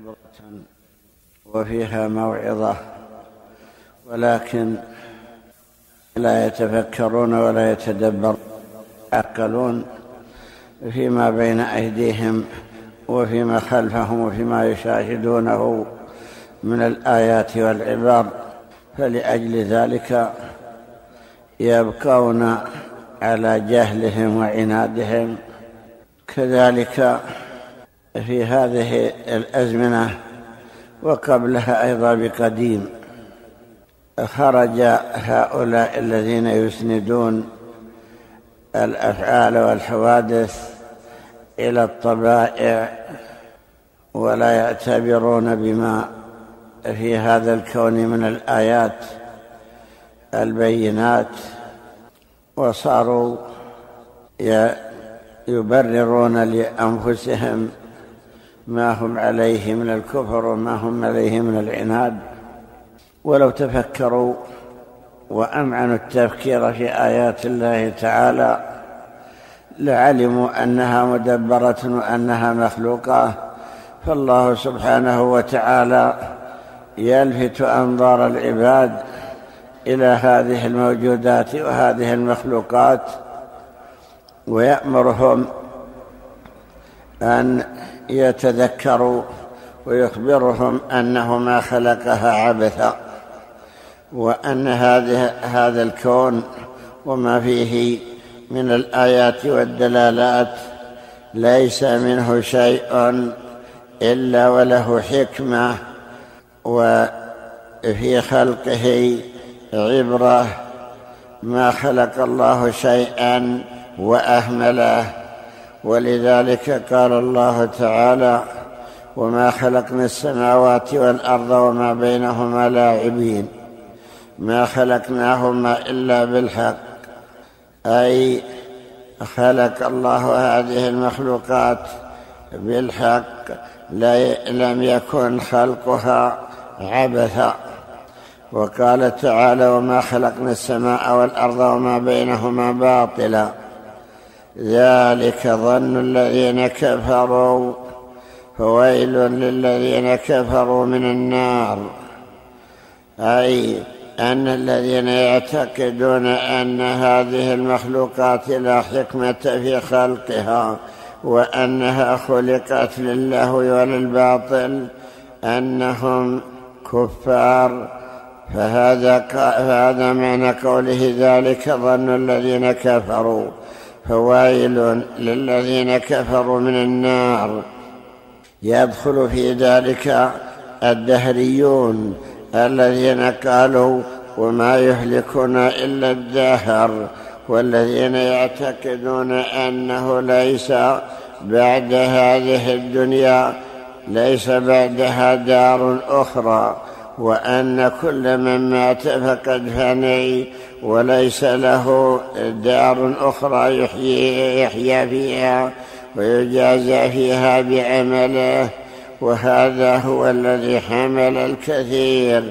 عبرة وفيها موعظة ولكن لا يتفكرون ولا يتدبرون يعقلون فيما بين أيديهم وفيما خلفهم وفيما يشاهدونه من الآيات والعبار فلأجل ذلك يبقون على جهلهم وعنادهم. كذلك في هذه الأزمنة وقبلها أيضا بقديم خرج هؤلاء الذين يسندون الأفعال والحوادث إلى الطبائع ولا يعتبرون بما في هذا الكون من الآيات البينات وصاروا يبررون لأنفسهم ما هم عليه من الكفر وما هم عليه من العناد. ولو تفكروا وأمعنوا التفكير في آيات الله تعالى لعلموا أنها مدبرة وأنها مخلوقة. فالله سبحانه وتعالى يلفت أنظار العباد إلى هذه الموجودات وهذه المخلوقات ويأمرهم أن يتذكروا ويخبرهم أنه ما خلقها عبثا وأن هذه هذا الكون وما فيه من الآيات والدلالات ليس منه شيء إلا وله حكمة وفي خلقه عبرة ما خلق الله شيئا وأهمله. ولذلك قال الله تعالى وما خلقنا السماوات والأرض وما بينهما لاعبين. ما خلقناهما إلا بالحق. أي خلق الله هذه المخلوقات بالحق لم يكن خلقها عبثا. وقال تعالى وما خلقنا السماء والأرض وما بينهما باطلا. ذلك ظن الذين كفروا. فويل للذين كفروا من النار. أي أن الذين يعتقدون أن هذه المخلوقات لا حكمة في خلقها وأنها خلقت لله وللباطل أنهم كفار. فهذا فهذا معنى قوله ذلك ظن الذين كفروا. فويل للذين كفروا من النار. يدخل في ذلك الدهريون الذين قالوا وما يهلكنا إلا الدهر والذين يعتقدون أنه ليس بعد هذه الدنيا ليس بعدها دار أخرى. وأن كل من مات فقد فني وليس له دار أخرى يحيي, يحيى فيها ويجازى فيها بعمله. وهذا هو الذي حمل الكثير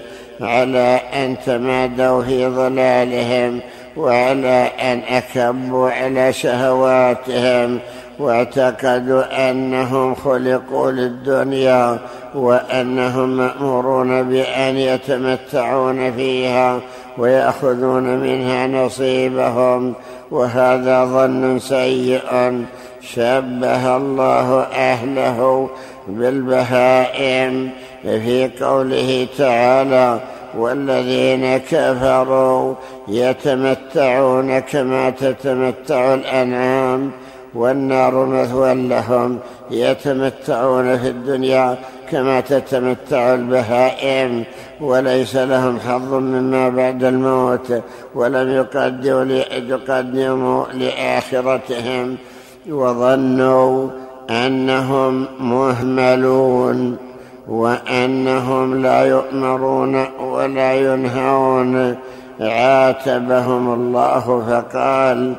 على أن تمادوا في ضلالهم وعلى أن أكبوا على شهواتهم. واعتقدوا أنهم خلقوا للدنيا وأنهم مأمورون بأن يتمتعون فيها ويأخذون منها نصيبهم وهذا ظن سيء. شبه الله أهله بالبهائم في قوله تعالى والذين كفروا يتمتعون كما تتمتع الأنعام والنار مثوى لهم يتمتعون في الدنيا كما تتمتع البهائم. وليس لهم حظ مما بعد الموت ولم يقدموا لآخرتهم. وظنوا أنهم مهملون وأنهم لا يؤمرون ولا ينهون. عاتبهم الله فقال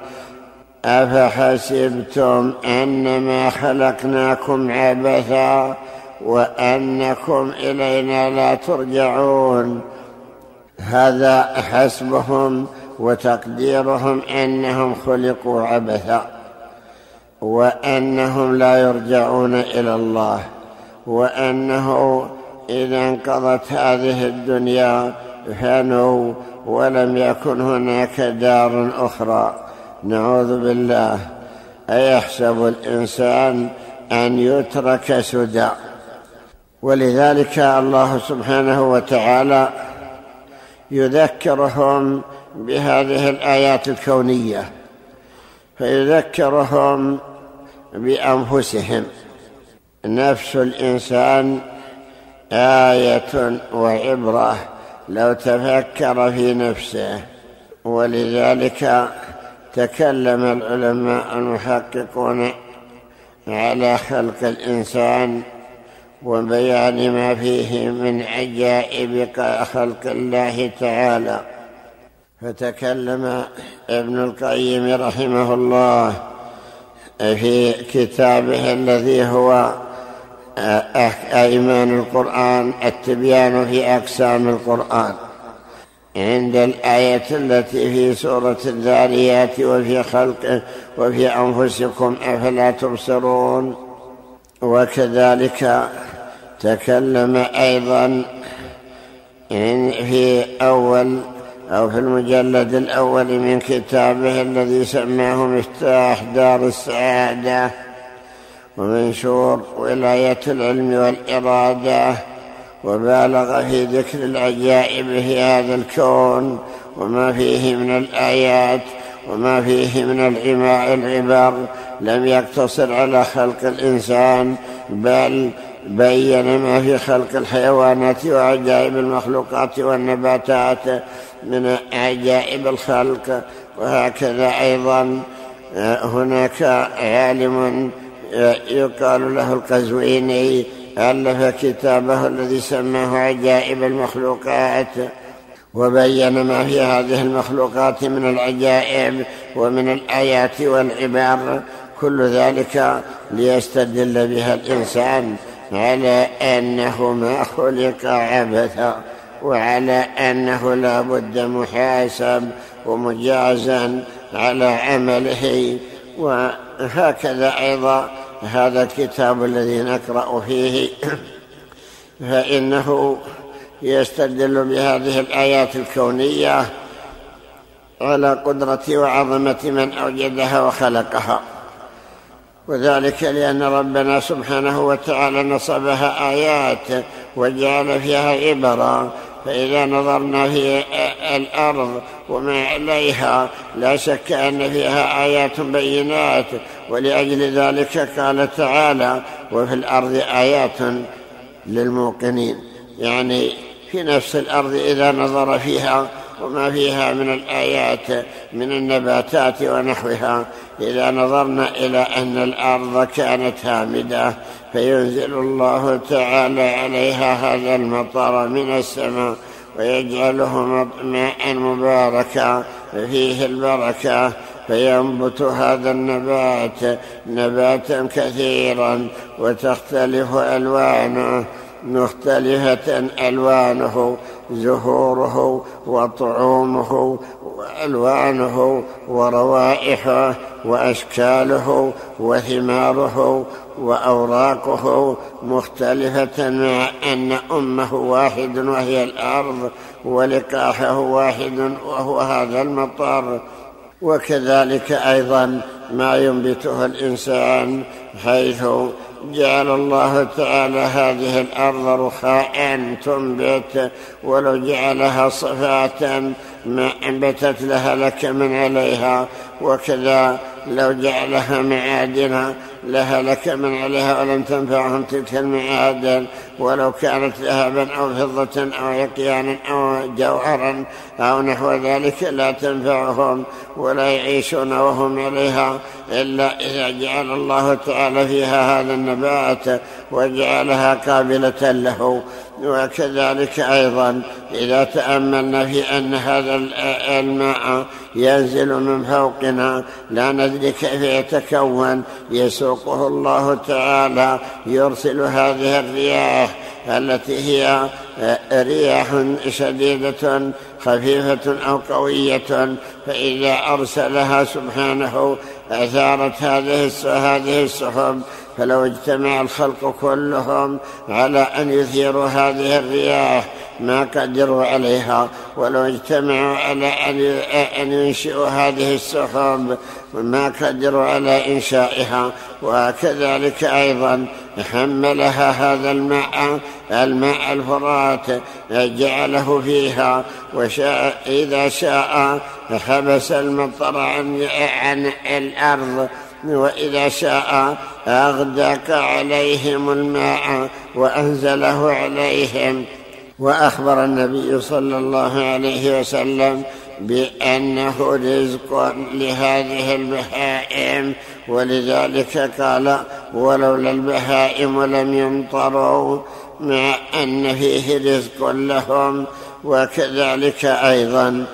أفحسبتم أنما خلقناكم عبثا وأنكم إلينا لا ترجعون؟ هذا حسبهم وتقديرهم أنهم خلقوا عبثا وأنهم لا يرجعون إلى الله وأنه إذا انقضت هذه الدنيا فنوا ولم يكن هناك دار أخرى. نعوذ بالله. أيحسب الإنسان أن يترك سدى. ولذلك الله سبحانه وتعالى يذكرهم بهذه الآيات الكونية. فيذكرهم بأنفسهم. نفس الإنسان آية وعبرة لو تفكر في نفسه. ولذلك تكلم العلماء المحققون على خلق الإنسان وبيان ما فيه من عجائب خلق الله تعالى. فتكلم ابن القيم رحمه الله في كتابه الذي هو أيمان القرآن التبيان في أقسام القرآن. عند الآية التي في سورة الذاريات وفي خلق وفي أنفسكم أفلا تبصرون؟ وكذلك تكلم أيضا في أول أو في المجلد الأول من كتابه الذي سماه مفتاح دار السعادة ومنشور ولاية العلم والإرادة. وبالغ في ذكر العجائب في هذا الكون وما فيه من الآيات وما فيه من العبر لم يقتصر على خلق الإنسان بل بين ما في خلق الحيوانات وعجائب المخلوقات والنباتات من عجائب الخلق. وهكذا أيضا هناك عالم يقال له القزويني ألف كتابه الذي سماه عجائب المخلوقات وبين ما في هذه المخلوقات من العجائب ومن الآيات والعبار كل ذلك ليستدل بها الإنسان على أنه ما خلق عبثا وعلى أنه لا بد محاسب ومجازا على عمله وهكذا أيضا هذا الكتاب الذي نقرأ فيه فإنه يستدل بهذه الآيات الكونية على قدرة وعظمة من أوجدها وخلقها. وذلك لأن ربنا سبحانه وتعالى نصبها آيات وجعل فيها عبرا فإذا نظرنا في الأرض وما عليها لا شك أن فيها آيات بينات ولأجل ذلك قال تعالى وفي الأرض آيات للموقنين. يعني في نفس الأرض إذا نظر فيها وما فيها من الآيات من النباتات ونحوها إذا نظرنا إلى أن الأرض كانت هامدة فينزل الله تعالى عليها هذا المطر من السماء ويجعله ماء مباركا فيه البركة فينبت هذا النبات نباتا كثيرا وتختلف ألوانه مختلفة ألوانه زهوره وطعومه وألوانه وروائحه وأشكاله وثماره وأوراقه مختلفة مع أن أمه واحد وهي الأرض ولقاحه واحد وهو هذا المطر وكذلك أيضا ما ينبته الإنسان حيث جعل الله تعالى هذه الأرض رخاء تنبت ولو جعلها صفاة ما أنبتت لها لك من عليها وكذا لو جعلها معادن لهلك من عليها ولم تنفعهم تلك المعادن ولو كانت ذهبا أو فضة أو يقيانا أو جوهرا أو نحو ذلك لا تنفعهم ولا يعيشون وهم عليها إلا إذا جعل الله تعالى فيها هذا النبات وجعلها قابلة له. وكذلك أيضا إذا تأملنا في أن هذا الماء ينزل من فوقنا لا ندري كيف يتكون. يسوقه الله تعالى يرسل هذه الرياح التي هي رياح شديدة خفيفة أو قوية. فإذا أرسلها سبحانه أثارت هذه هذه السحب فلو اجتمع الخلق كلهم على أن يثيروا هذه الرياح ما قدروا عليها. ولو اجتمعوا على أن ينشئوا هذه السحب ما قدروا على إنشائها. وكذلك أيضا حملها هذا الماء الماء الفرات جعله فيها. وشاء إذا شاء حبس المطر عن, عن الأرض. وإذا شاء أغدق عليهم الماء وأنزله عليهم. وأخبر النبي صلى الله عليه وسلم بأنه رزق لهذه البهائم ولذلك قال ولولا البهائم لم يمطروا مع أن فيه رزق لهم. وكذلك أيضا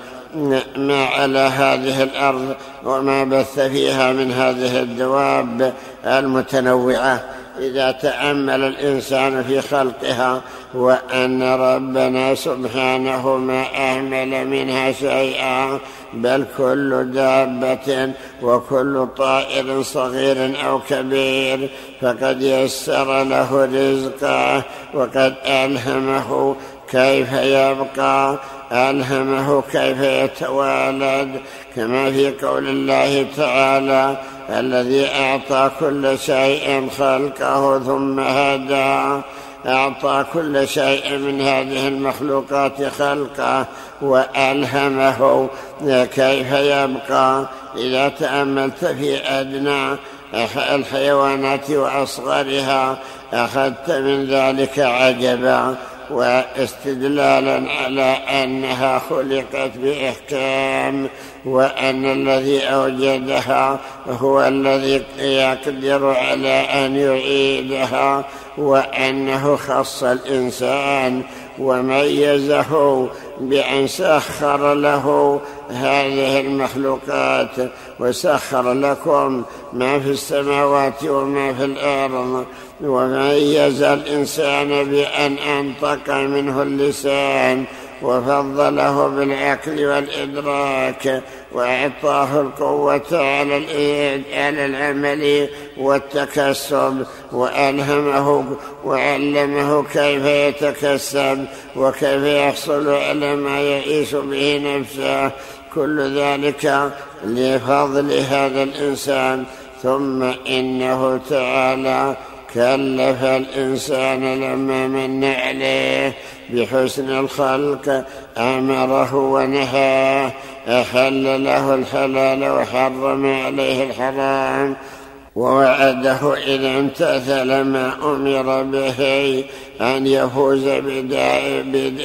ما على هذه الأرض وما بث فيها من هذه الدواب المتنوعة. إذا تأمل الإنسان في خلقها وأن ربنا سبحانه ما أهمل منها شيئا بل كل دابة وكل طائر صغير أو كبير فقد يسر له رزقه وقد ألهمه كيف يبقى. ألهمه كيف يتوالد كما في قول الله تعالى الذي أعطى كل شيء خلقه ثم هدى. أعطى كل شيء من هذه المخلوقات خلقه وألهمه كيف يبقى. إذا تأملت في أدنى الحيوانات وأصغرها أخذت من ذلك عجبا. واستدلالا على أنها خلقت بإحكام وأن الذي أوجدها هو الذي يقدر على أن يعيدها وأنه خص الإنسان وميزه بأن سخر له هذه المخلوقات وسخر لكم ما في السماوات وما في الأرض. وميز الإنسان بأن أنطق منه اللسان وفضله بالعقل والإدراك وأعطاه القوة على العمل والتكسب وألهمه وعلمه كيف يتكسب وكيف يحصل على ما يعيش به نفسه. كل ذلك لفضل هذا الإنسان. ثم إنه تعالى كلف الإنسان لما من عليه بحسن الخلق أمره ونهاه أحل له الحلال وحرم عليه الحرام. ووعده إذا امتثل ما أمر به أن يفوز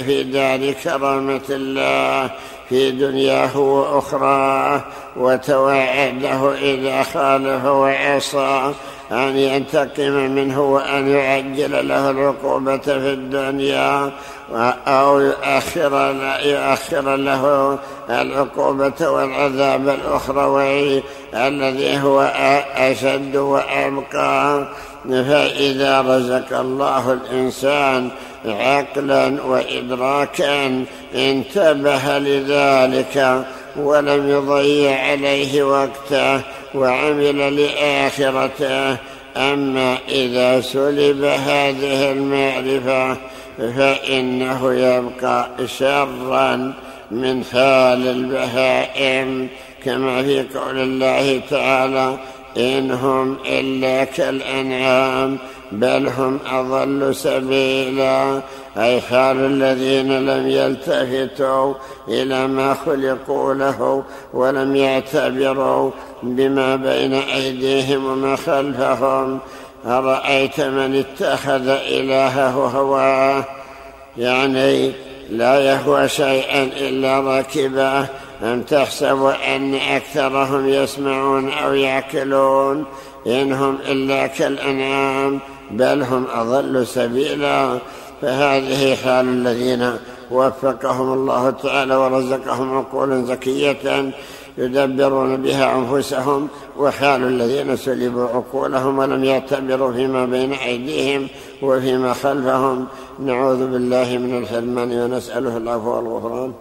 في دار كرامة الله في دنياه وأخراه. وتوعده إذا خالف وعصى أن ينتقم منه وأن يعجل له العقوبة في الدنيا أو يؤخر, يؤخر له العقوبة والعذاب الأخروي الذي هو أشد وأبقى. فإذا رزق الله الإنسان عقلا وإدراكا انتبه لذلك ولم يضيع عليه وقته. وعمل لآخرته. أما إذا سلب هذه المعرفة فإنه يبقى شرا من حال البهائم. كما في قول الله تعالى إن هم إلا كالأنعام بل هم أضل سبيلا. أي حال الذين لم يلتفتوا إلى ما خلقوا له ولم يعتبروا بما بين أيديهم وما خلفهم. أرأيت من اتخذ إلهه هواه يعني لا يهوى شيئا إلا ركبه أم تحسب أن أكثرهم يسمعون أو يعقلون إنهم إلا كالأنعام بل هم أضل سبيلا. فهذه حال الذين وفقهم الله تعالى ورزقهم عقولا زكية يدبرون بها أنفسهم وحال الذين سلبوا عقولهم ولم يعتبروا فيما بين أيديهم وفيما خلفهم. نعوذ بالله من الحرمان ونسأله العفو والغفران.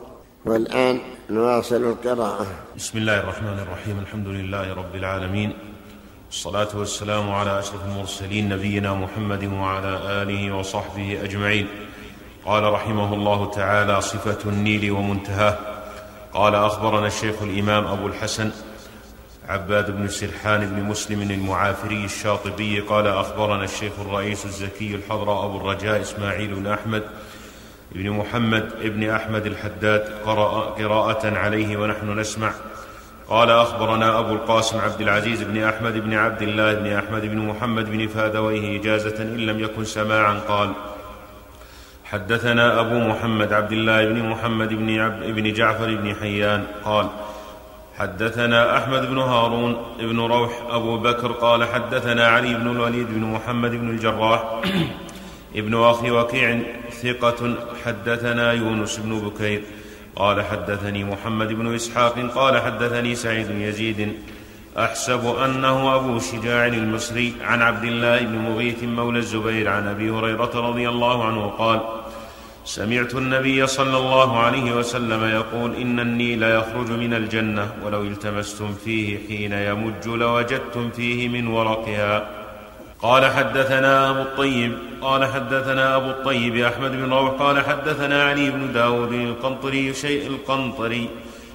والآن نواصل القراءة. بسم الله الرحمن الرحيم. الحمد لله رب العالمين. الصلاة والسلام على أشرف المرسلين نبينا محمد وعلى آله وصحبه أجمعين. قال رحمه الله تعالى صفة النيل ومنتهاه. قال أخبرنا الشيخ الإمام أبو الحسن عباد بن سرحان بن مسلم المعافري الشاطبي قال أخبرنا الشيخ الرئيس الزكي الحضر أبو الرجاء إسماعيل بن أحمد بن محمد بن أحمد الحداد قرأ قراءة عليه ونحن نسمع. قال أخبرنا أبو القاسم عبد العزيز بن أحمد بن عبد الله بن أحمد بن محمد بن فادويه إجازة إن لم يكن سماعا قال حدثنا أبو محمد عبد الله بن محمد بن, عبد بن جعفر بن حيان قال حدثنا أحمد بن هارون بن روح أبو بكر قال حدثنا علي بن الوليد بن محمد بن الجراح ابن أخي وكيع ثقة حدثنا يونس بن بكير قال حدثني محمد بن إسحاق قال حدثني سعيد يزيد. أحسب أنه أبو شجاع المصري عن عبد الله بن مغيث مولى الزبير عن أبي هريرة رضي الله عنه قال سمعت النبي صلى الله عليه وسلم يقول إن النيل يخرج من الجنة ولو التمستم فيه حين يمج لوجدتم فيه من ورقها. قال حدثنا أبو الطيب قال حدثنا أبو الطيب أحمد بن روح قال حدثنا علي بن داود القنطري شيء القنطري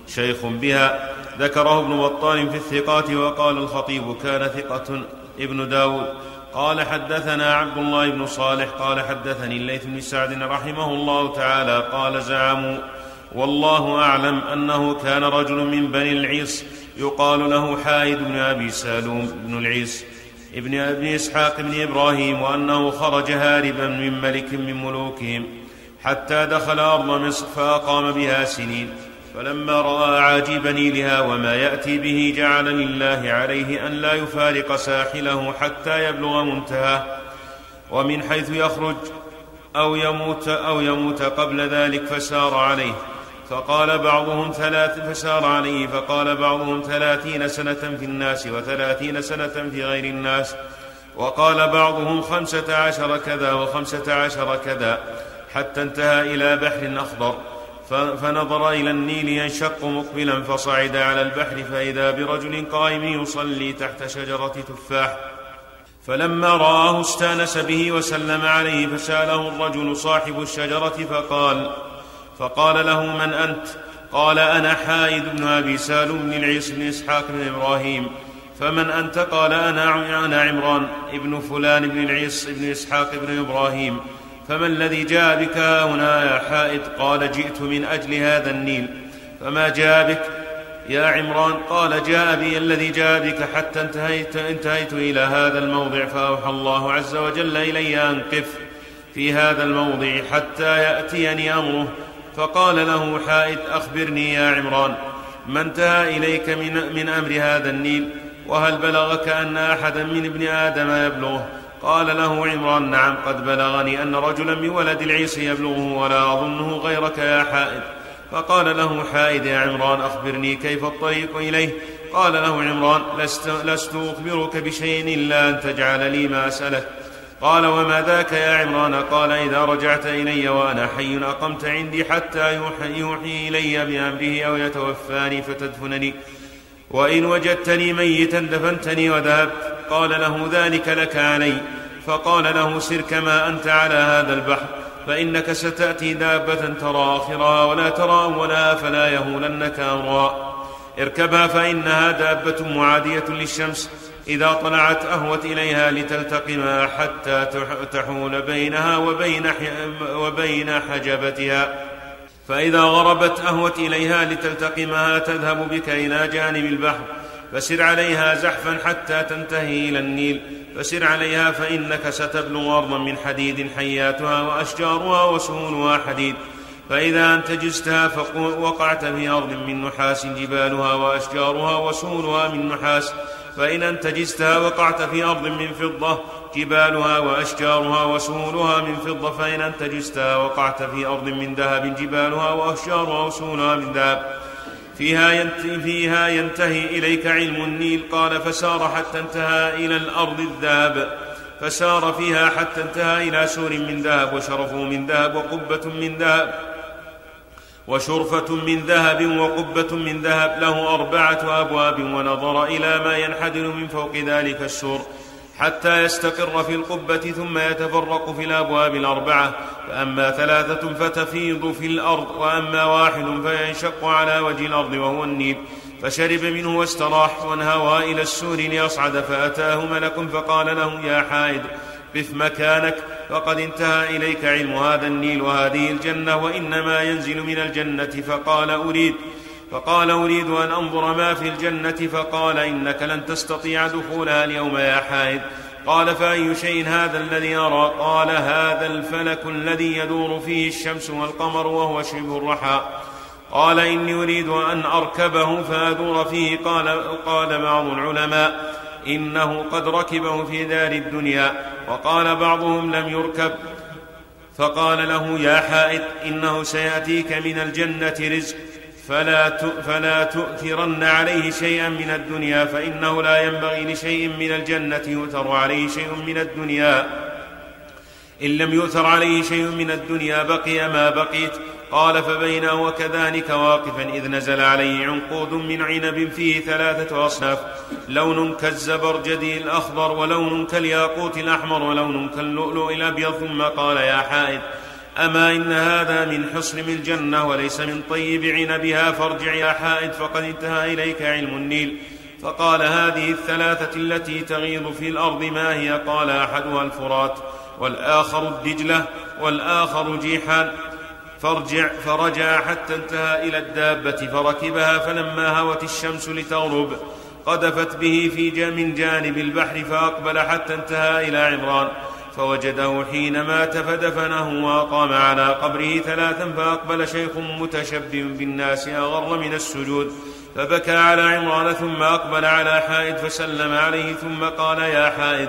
شيخ بها ذكره ابن بطال في الثقات وقال الخطيب كان ثقة ابن داود. قال حدثنا عبد الله بن صالح قال حدثني الليث بن سعد رحمه الله تعالى قال زعموا والله أعلم أنه كان رجل من بني العيص يقال له حايد بن أبي سالوم بن العيص ابن أبي إسحاق بن إبراهيم وأنه خرج هاربا من ملك من ملوكهم حتى دخل أرض مصر فأقام بها سنين. فلما رأى عاجب نيلها وما يأتي به جعل لله عليه أن لا يفارق ساحله حتى يبلغ منتهاه. ومن حيث يخرج أو يموت أو يموت قبل ذلك فسار عليه. فقال بعضهم ثلاث فسار عليه فقال بعضهم ثلاثين سنة في الناس وثلاثين سنة في غير الناس وقال بعضهم خمسة عشر كذا وخمسة عشر كذا حتى انتهى إلى بحر أخضر فنظر إلى النيل ينشق مقبلا فصعد على البحر فإذا برجل قائم يصلي تحت شجرة تفاح فلما رآه استانس به وسلم عليه فسأله الرجل صاحب الشجرة فقال فقال له من أنت؟ قال أنا حايد بن أبي سالم بن العيس بن إسحاق بن إبراهيم. فمن أنت؟ قال أنا أنا عمران ابن فلان بن العيس بن إسحاق بن إبراهيم. فما الذي جاء بك هنا يا حائد؟ قال جئت من أجل هذا النيل. فما جاء بك يا عمران؟ قال جاء بي الذي جاء بك حتى انتهيت, انتهيت إلى هذا الموضع فأوحى الله عز وجل إلي أن قف في هذا الموضع حتى يأتيني أمره. فقال له حائد أخبرني يا عمران ما انتهى إليك من, من أمر هذا النيل؟ وهل بلغك أن أحدا من ابن آدم يبلغه؟ قال له عمران نعم قد بلغني أن رجلا من ولد العيس يبلغه ولا أظنه غيرك يا حائد فقال له حائد يا عمران أخبرني كيف الطريق إليه؟ قال له عمران لست, لست أخبرك بشيء إلا أن تجعل لي ما أسألك قال وما ذاك يا عمران؟ قال إذا رجعت إلي وأنا حي أقمت عندي حتى يوحي, يوحي إلي بأمره أو يتوفاني فتدفنني. وإن وجدتني ميتا دفنتني وذهبت. قال له ذلك لك علي. فقال له سر كما أنت على هذا البحر فإنك ستأتي دابة ترى آخرها ولا ترى أولها فلا يهولنك امرا اركبها فإنها دابة معادية للشمس. إذا طلعت أهوت إليها لتلتقمها حتى تحول بينها وبين وبين حجبتها. فإذا غربت أهوت إليها لتلتقمها تذهب بك إلى جانب البحر. فسر عليها زحفا حتى تنتهي إلى النيل. فسر عليها فإنك ستبلغ ارضا من حديد حياتها وأشجارها وسهولها حديد. فإذا انتجزتها وقعت في أرض من نحاس جبالها وأشجارها وسهولها من نحاس. فإن أنتجزتها وقعت في أرض من فضة جبالها وأشجارها وسهولها من فضة فإن أنتجزتها وقعت في أرض من ذهب جبالها وأشجارها وسهولها من ذهب. فيها ينتهي, فيها ينتهي إليك علم النيل قال فسار حتى انتهى إلى الأرض الذهب. فسار فيها حتى انتهى إلى سور من ذهب وشرف من ذهب وقبة من ذهب. وشرفة من ذهب وقبة من ذهب له أربعة أبواب ونظر إلى ما ينحدر من فوق ذلك السور حتى يستقر في القبة ثم يتفرق في الأبواب الأربعة. فأما ثلاثة فتفيض في الأرض وأما واحد فينشق على وجه الأرض وهو النيل. فشرب منه واستراح وانهوى إلى السور ليصعد فأتاه ملك فقال له يا حائد قف مكانك. فقد انتهى إليك علم هذا النيل وهذه الجنة وإنما ينزل من الجنة فقال أريد. فقال أريد أن أنظر ما في الجنة فقال إنك لن تستطيع دخولها اليوم يا حائد قال فأي شيء هذا الذي أرى؟ قال هذا الفلك الذي يدور فيه الشمس والقمر وهو شبه الرحى. قال إني أريد أن أركبه فأدور فيه قال, قال بعض العلماء. إنه قد ركبه في دار الدنيا وقال بعضهم لم يركب. فقال له يا حائد إنه سيأتيك من الجنة رزق فلا فلا تؤثرن عليه شيئا من الدنيا فإنه لا ينبغي لشيء من الجنة يؤثر عليه شيء من الدنيا. إن لم يؤثر عليه شيء من الدنيا بقي ما بقيت. قال فبينا وكذلك واقفا إذ نزل عليه عنقود من عنب فيه ثلاثة أصناف لون كالزبرجد الأخضر ولون كالياقوت الأحمر ولون كاللؤلؤ الأبيض. ثم قال يا حائد أما إن هذا من حصن الجنة وليس من طيب عنبها فارجع يا حائد فقد انتهى إليك علم النيل. فقال هذه الثلاثة التي تغيض في الأرض ما هي؟ قال أحدها الفرات والآخر الدجلة والآخر جيحان. فارجع فرجع حتى انتهى إلى الدابة فركبها فلما هوت الشمس لتغرب قذفت به في من جانب البحر فأقبل حتى انتهى إلى عمران فوجده حين مات فدفنه وأقام على قبره ثلاثا فأقبل شيخ متشبه بالناس أغر من السجود فبكى على عمران ثم أقبل على حائد فسلم عليه ثم قال يا حائد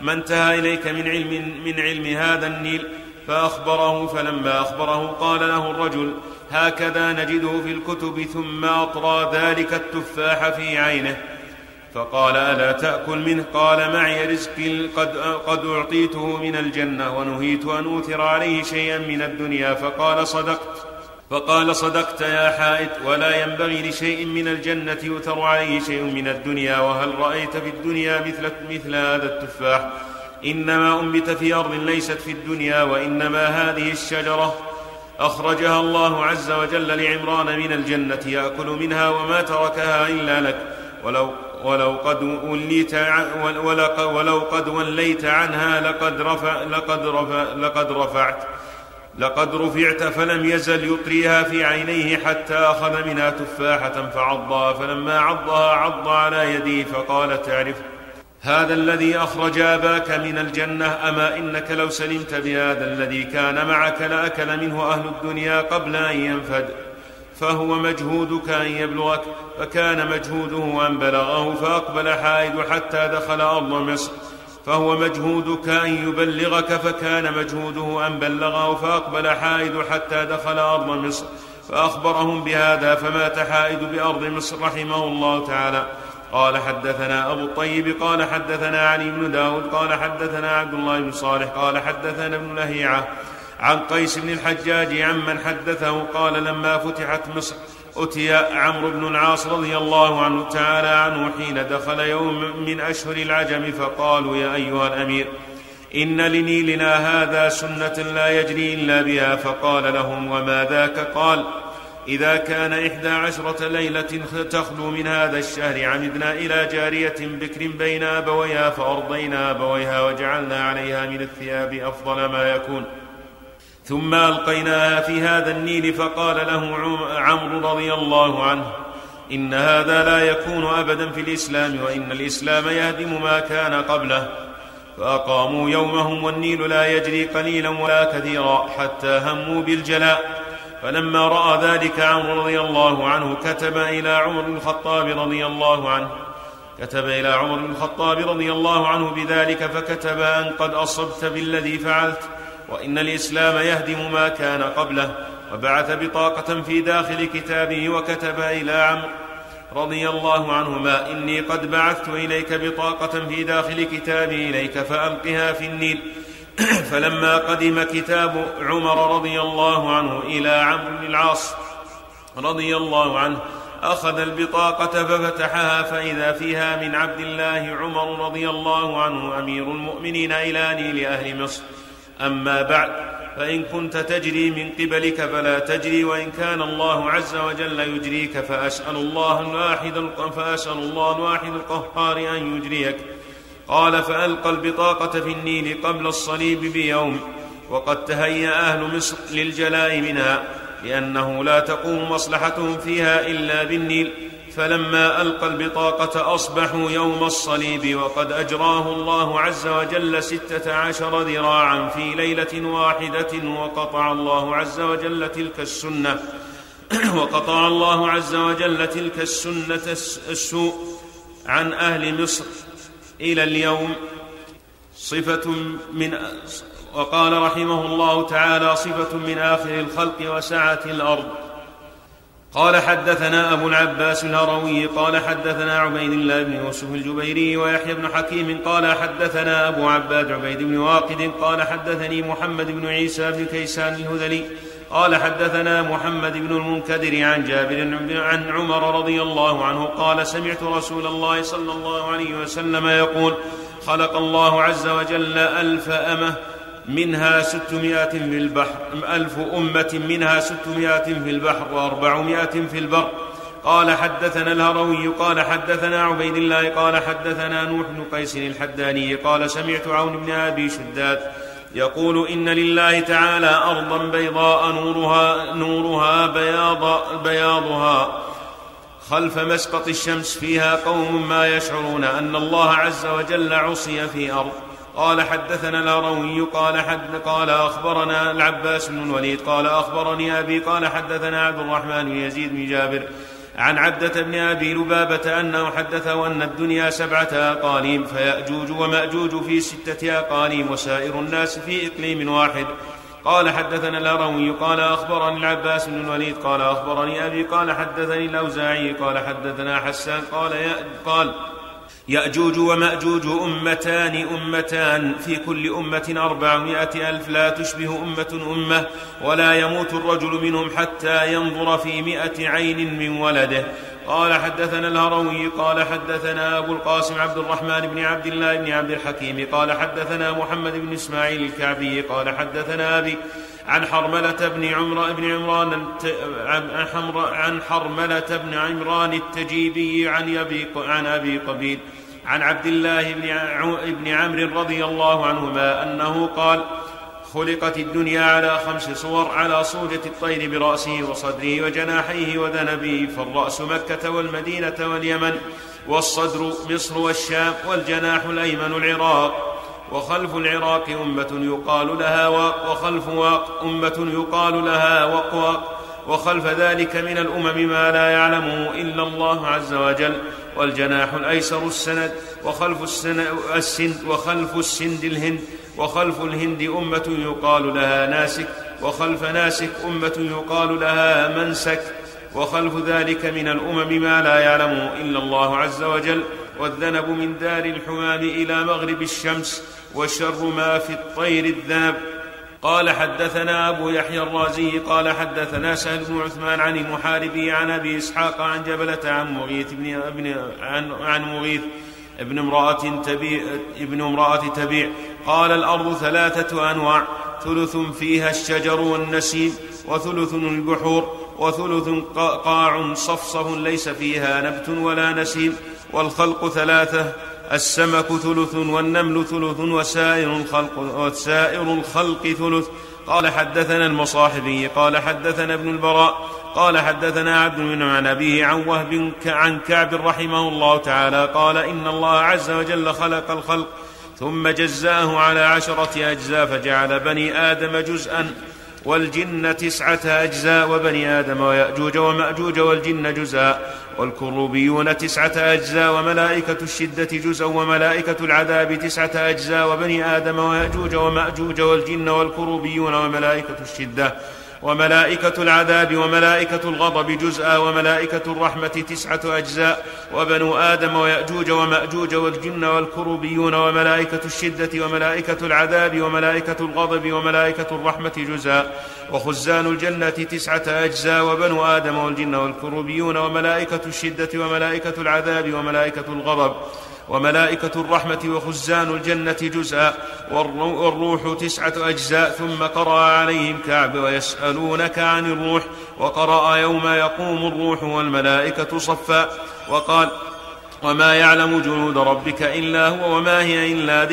ما انتهى إليك من علم من علم هذا النيل؟ فأخبره فلما أخبره قال له الرجل هكذا نجده في الكتب ثم أطرى ذلك التفاح في عينه. فقال ألا تأكل منه؟ قال معي رزقي قد, قد أعطيته من الجنة ونهيت أن أوثر عليه شيئا من الدنيا. فقال صدقت. فقال صدقت يا حائط ولا ينبغي لشيء من الجنة يؤثر عليه شيء من الدنيا. وهل رأيت في الدنيا مثل, مثل هذا التفاح؟ إنما أنبت في أرض ليست في الدنيا وإنما هذه الشجرة. أخرجها الله عز وجل لعمران من الجنة يأكل منها وما تركها إلا لك. ولو ولو قد وليت ولو قد وليت عنها لقد رفع لقد رفع لقد رفعت. لقد رفعت فلم يزل يطريها في عينيه حتى أخذ منها تفاحة فعضها. فلما عضها عض على يديه فقال تعرف هذا الذي أخرج أباك من الجنة أما إنك لو سلمت بهذا الذي كان معك لأكل منه أهل الدنيا قبل أن ينفد. فهو مجهودك أن يبلغك فكان مجهوده أن بلغه فأقبل حائد حتى دخل أرض مصر. فهو مجهودك أن يبلغك فكان مجهوده أن بلغه فأقبل حائد حتى دخل أرض مصر. فأخبرهم بهذا فمات حائد بأرض مصر رحمه الله تعالى. قال حدثنا أبو الطيب قال حدثنا علي بن داود قال حدثنا عبد الله بن صالح قال حدثنا ابن لهيعة عن قيس بن الحجاج عمن حدثه قال لما فتحت مصر أتي عمرو بن العاص رضي الله عنه تعالى عنه حين دخل يوم من أشهر العجم فقالوا يا أيها الأمير إن لنيلنا هذا سنة لا يجري إلا بها. فقال لهم وما ذاك؟ قال إذا كان إحدى عشرة ليلة تخلو من هذا الشهر عمدنا إلى جارية بكر بين أبويها فأرضينا أبويها وجعلنا عليها من الثياب أفضل ما يكون. ثم ألقيناها في هذا النيل فقال له عمرو رضي الله عنه إن هذا لا يكون ابدا في الإسلام وإن الإسلام يهدم ما كان قبله. فأقاموا يومهم والنيل لا يجري قليلا ولا كثيرا حتى هموا بالجلاء. فلما رأى ذلك عمرو رضي الله عنه كتب إلى عمر بن الخطاب رضي الله عنه كتب إلى عمر بن الخطاب رضي الله عنه بذلك فكتب أن قد أصبت بالذي فعلت وإن الإسلام يهدم ما كان قبله وبعث بطاقة في داخل كتابه وكتب إلى عمرو رضي الله عنهما إني قد بعثت إليك بطاقة في داخل كتابي إليك فألقها في النيل فلما قدم كتاب عمر رضي الله عنه إلى عمرو بن العاص رضي الله عنه أخذ البطاقة ففتحها فإذا فيها من عبد الله عمر رضي الله عنه أمير المؤمنين إلى نيل أهل مصر. أما بعد فإن كنت تجري من قبلك فلا تجري وإن كان الله عز وجل يجريك فأسأل الله الواحد القهار أن يجريك. قال فألقى البطاقة في النيل قبل الصليب بيوم وقد تهيأ أهل مصر للجلاء منها لأنه لا تقوم مصلحتهم فيها إلا بالنيل فلما ألقى البطاقة أصبحوا يوم الصليب وقد أجراه الله عز وجل ستة عشر ذراعا في ليلة واحدة وقطع الله عز وجل تلك السنة وقطع الله عز وجل تلك السنة السوء عن أهل مصر. إلى اليوم صفة من وقال رحمه الله تعالى صفة من آخر الخلق وسعه الأرض. قال حدثنا أبو العباس الهروي قال حدثنا عبيد الله بن يوسف الجبيري ويحيى بن حكيم قال حدثنا أبو عباد عبيد بن واقد قال حدثني محمد بن عيسى بن كيسان الهذلي قال حدثنا محمد بن المنكدر عن جابر عن عمر رضي الله عنه قال سمعت رسول الله صلى الله عليه وسلم يقول خلق الله عز وجل ألف أمة منها ستمائة في البحر ألف أمة منها ستمائة في البحر وأربعمائة في البر. قال حدثنا الهروي قال حدثنا عبيد الله قال حدثنا نوح بن قيس الحداني قال سمعت عون بن أبي شداد يقول إن لله تعالى أرضا بيضاء نورها نورها بياض بياضها خلف مسقط الشمس فيها قوم ما يشعرون أن الله عز وجل عصي في أرض. قال حدثنا الهروي قال حد قال أخبرنا العباس بن الوليد قال أخبرني أبي قال حدثنا عبد الرحمن بن يزيد بن جابر عن عبدة بن أبي لبابة أنه حدثه أن الدنيا سبعة أقاليم فيأجوج ومأجوج في ستة أقاليم وسائر الناس في إقليم واحد. قال حدثنا الهروي قال أخبرني العباس بن الوليد قال أخبرني أبي قال حدثني الأوزاعي قال حدثنا حسان قال قال يأجوج ومأجوج أمتان أمتان في كل أمة أربعمائة ألف لا تشبه أمة أمة ولا يموت الرجل منهم حتى ينظر في مئة عين من ولده. قال حدثنا الهروي قال حدثنا أبو القاسم عبد الرحمن بن عبد الله بن عبد الحكيم قال حدثنا محمد بن إسماعيل الكعبي قال حدثنا أبي عن حرملة بن عمر بن عمران عن حرملة بن عمران التجيبي عن أبي عن أبي قبيل. عن عبد الله بن عمرو رضي الله عنهما أنه قال خلقت الدنيا على خمس صور على صوجة الطير برأسه وصدره وجناحيه وذنبه فالرأس مكة والمدينة واليمن والصدر مصر والشام والجناح الأيمن العراق. وخلف العراق أمة يقال لها واق وخلف واق أمة يقال لها وقواق. وخلف ذلك من الأمم ما لا يعلمه إلا الله عز وجل والجناح الأيسر السند وخلف السند وخلف السند الهند وخلف الهند أمة يقال لها ناسك وخلف ناسك أمة يقال لها منسك وخلف ذلك من الأمم ما لا يعلمه إلا الله عز وجل. والذنب من دار الحمام إلى مغرب الشمس وشر ما في الطير الذنب. قال حدثنا أبو يحيى الرازي قال حدثنا سهل بن عثمان عن المحاربي عن أبي إسحاق عن جبلة عن مغيث بن, ابن عن, عن مغيث ابن امرأة تبيع ابن امرأة تبيع. قال الأرض ثلاثة أنواع ثلث فيها الشجر والنسيم وثلث البحور وثلث قاع صفصف ليس فيها نبت ولا نسيم والخلق ثلاثة السمك ثلث والنمل ثلث وسائر الخلق وسائر الخلق ثلث. قال حدثنا المصاحبي قال حدثنا ابن البراء قال حدثنا عبد بن عن أبيه عن وهب عن كعب رحمه الله تعالى قال إن الله عز وجل خلق الخلق ثم جزاه على عشرة أجزاء فجعل بني آدم جزءا. والجن تسعة أجزاء وبني آدم ويأجوج ومأجوج والجن جزاء والكروبيون تسعة أجزاء وملائكة الشدة جزءا وملائكة العذاب تسعة أجزاء وبني آدم ويأجوج ومأجوج والجن والكروبيون وملائكة الشدة وملائكة العذاب وملائكة الغضب جزءا وملائكة الرحمة تسعة أجزاء. وبنو آدم ويأجوج ومأجوج والجن والكروبيون وملائكة الشدة وملائكة العذاب وملائكة الغضب وملائكة الرحمة جزءا. وخزان الجنة تسعة أجزاء. وبنو آدم والجن والكروبيون وملائكة الشدة وملائكة العذاب وملائكة الغضب. وملائكة الرحمة وخزان الجنة جزءا والروح تسعة أجزاء ثم قرأ عليهم كعب ويسألونك عن الروح وقرأ يوم يقوم الروح والملائكة صفا وقال وما يعلم جنود ربك إلا هو وما هي إلا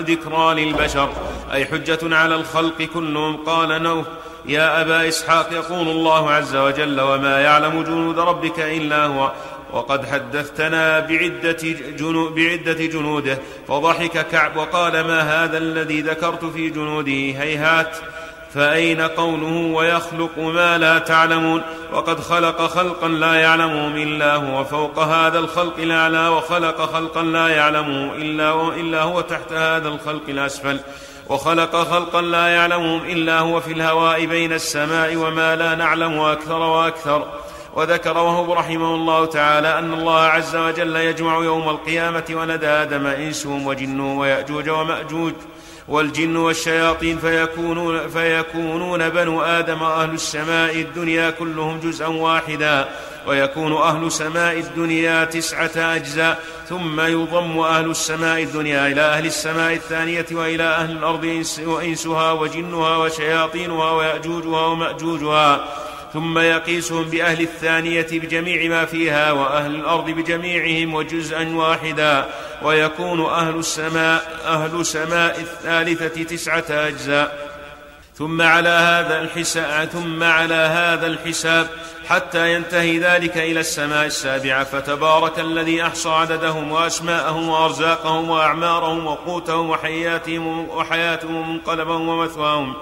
ذكرى للبشر. أي حجة على الخلق كلهم؟ قال نوح يا أبا إسحاق يقول الله عز وجل وما يعلم جنود ربك إلا هو. وقد حدثتنا بعدة, جنو بعدة جنوده فضحك كعب وقال ما هذا الذي ذكرت في جنوده هيهات فأين قوله ويخلق ما لا تعلمون؟ وقد خلق خلقا لا يعلمهم إلا هو فوق هذا الخلق الأعلى وخلق خلقا لا يعلمه إلا, إلا هو تحت هذا الخلق الأسفل. وخلق خلقا لا يعلمهم إلا هو في الهواء بين السماء وما لا نعلم أكثر وأكثر. وذكر وهو رحمه الله تعالى أن الله عز وجل يجمع يوم القيامة وندى آدم إنسهم وجنهم ويأجوج ومأجوج والجن والشياطين فيكونون, فيكونون بنو آدم أهل السماء الدنيا كلهم جزءا واحدا ويكون أهل سماء الدنيا تسعة أجزاء ثم يضم أهل السماء الدنيا إلى أهل السماء الثانية وإلى أهل الأرض وإنسها وجنها وشياطينها ويأجوجها ومأجوجها ثم يقيسهم بأهل الثانية بجميع ما فيها وأهل الأرض بجميعهم وجزءا واحدا ويكون أهل السماء أهل سماء الثالثة تسعة أجزاء. ثم على هذا الحساب ثم على هذا الحساب حتى ينتهي ذلك إلى السماء السابعة. فتبارك الذي أحصى عددهم وأسماءهم وأرزاقهم وأعمارهم وقوتهم وحياتهم وحياتهم ومنقلبهم ومثواهم.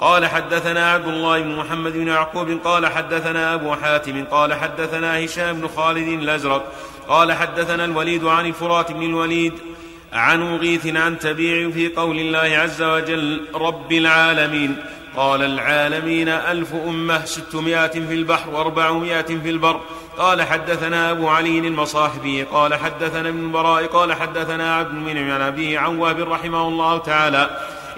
قال حدثنا عبد الله بن محمد بن يعقوب قال حدثنا أبو حاتم قال حدثنا هشام بن خالد الأزرق قال حدثنا الوليد عن الفرات بن الوليد عن مغيث عن تبيع في قول الله عز وجل رب العالمين قال العالمين ألف أمة ستمائة في البحر وأربعمائة في البر قال حدثنا أبو علي المصاحبي قال حدثنا ابن البراء قال حدثنا عبد المنعم عن أبيه عن وهب رحمه الله تعالى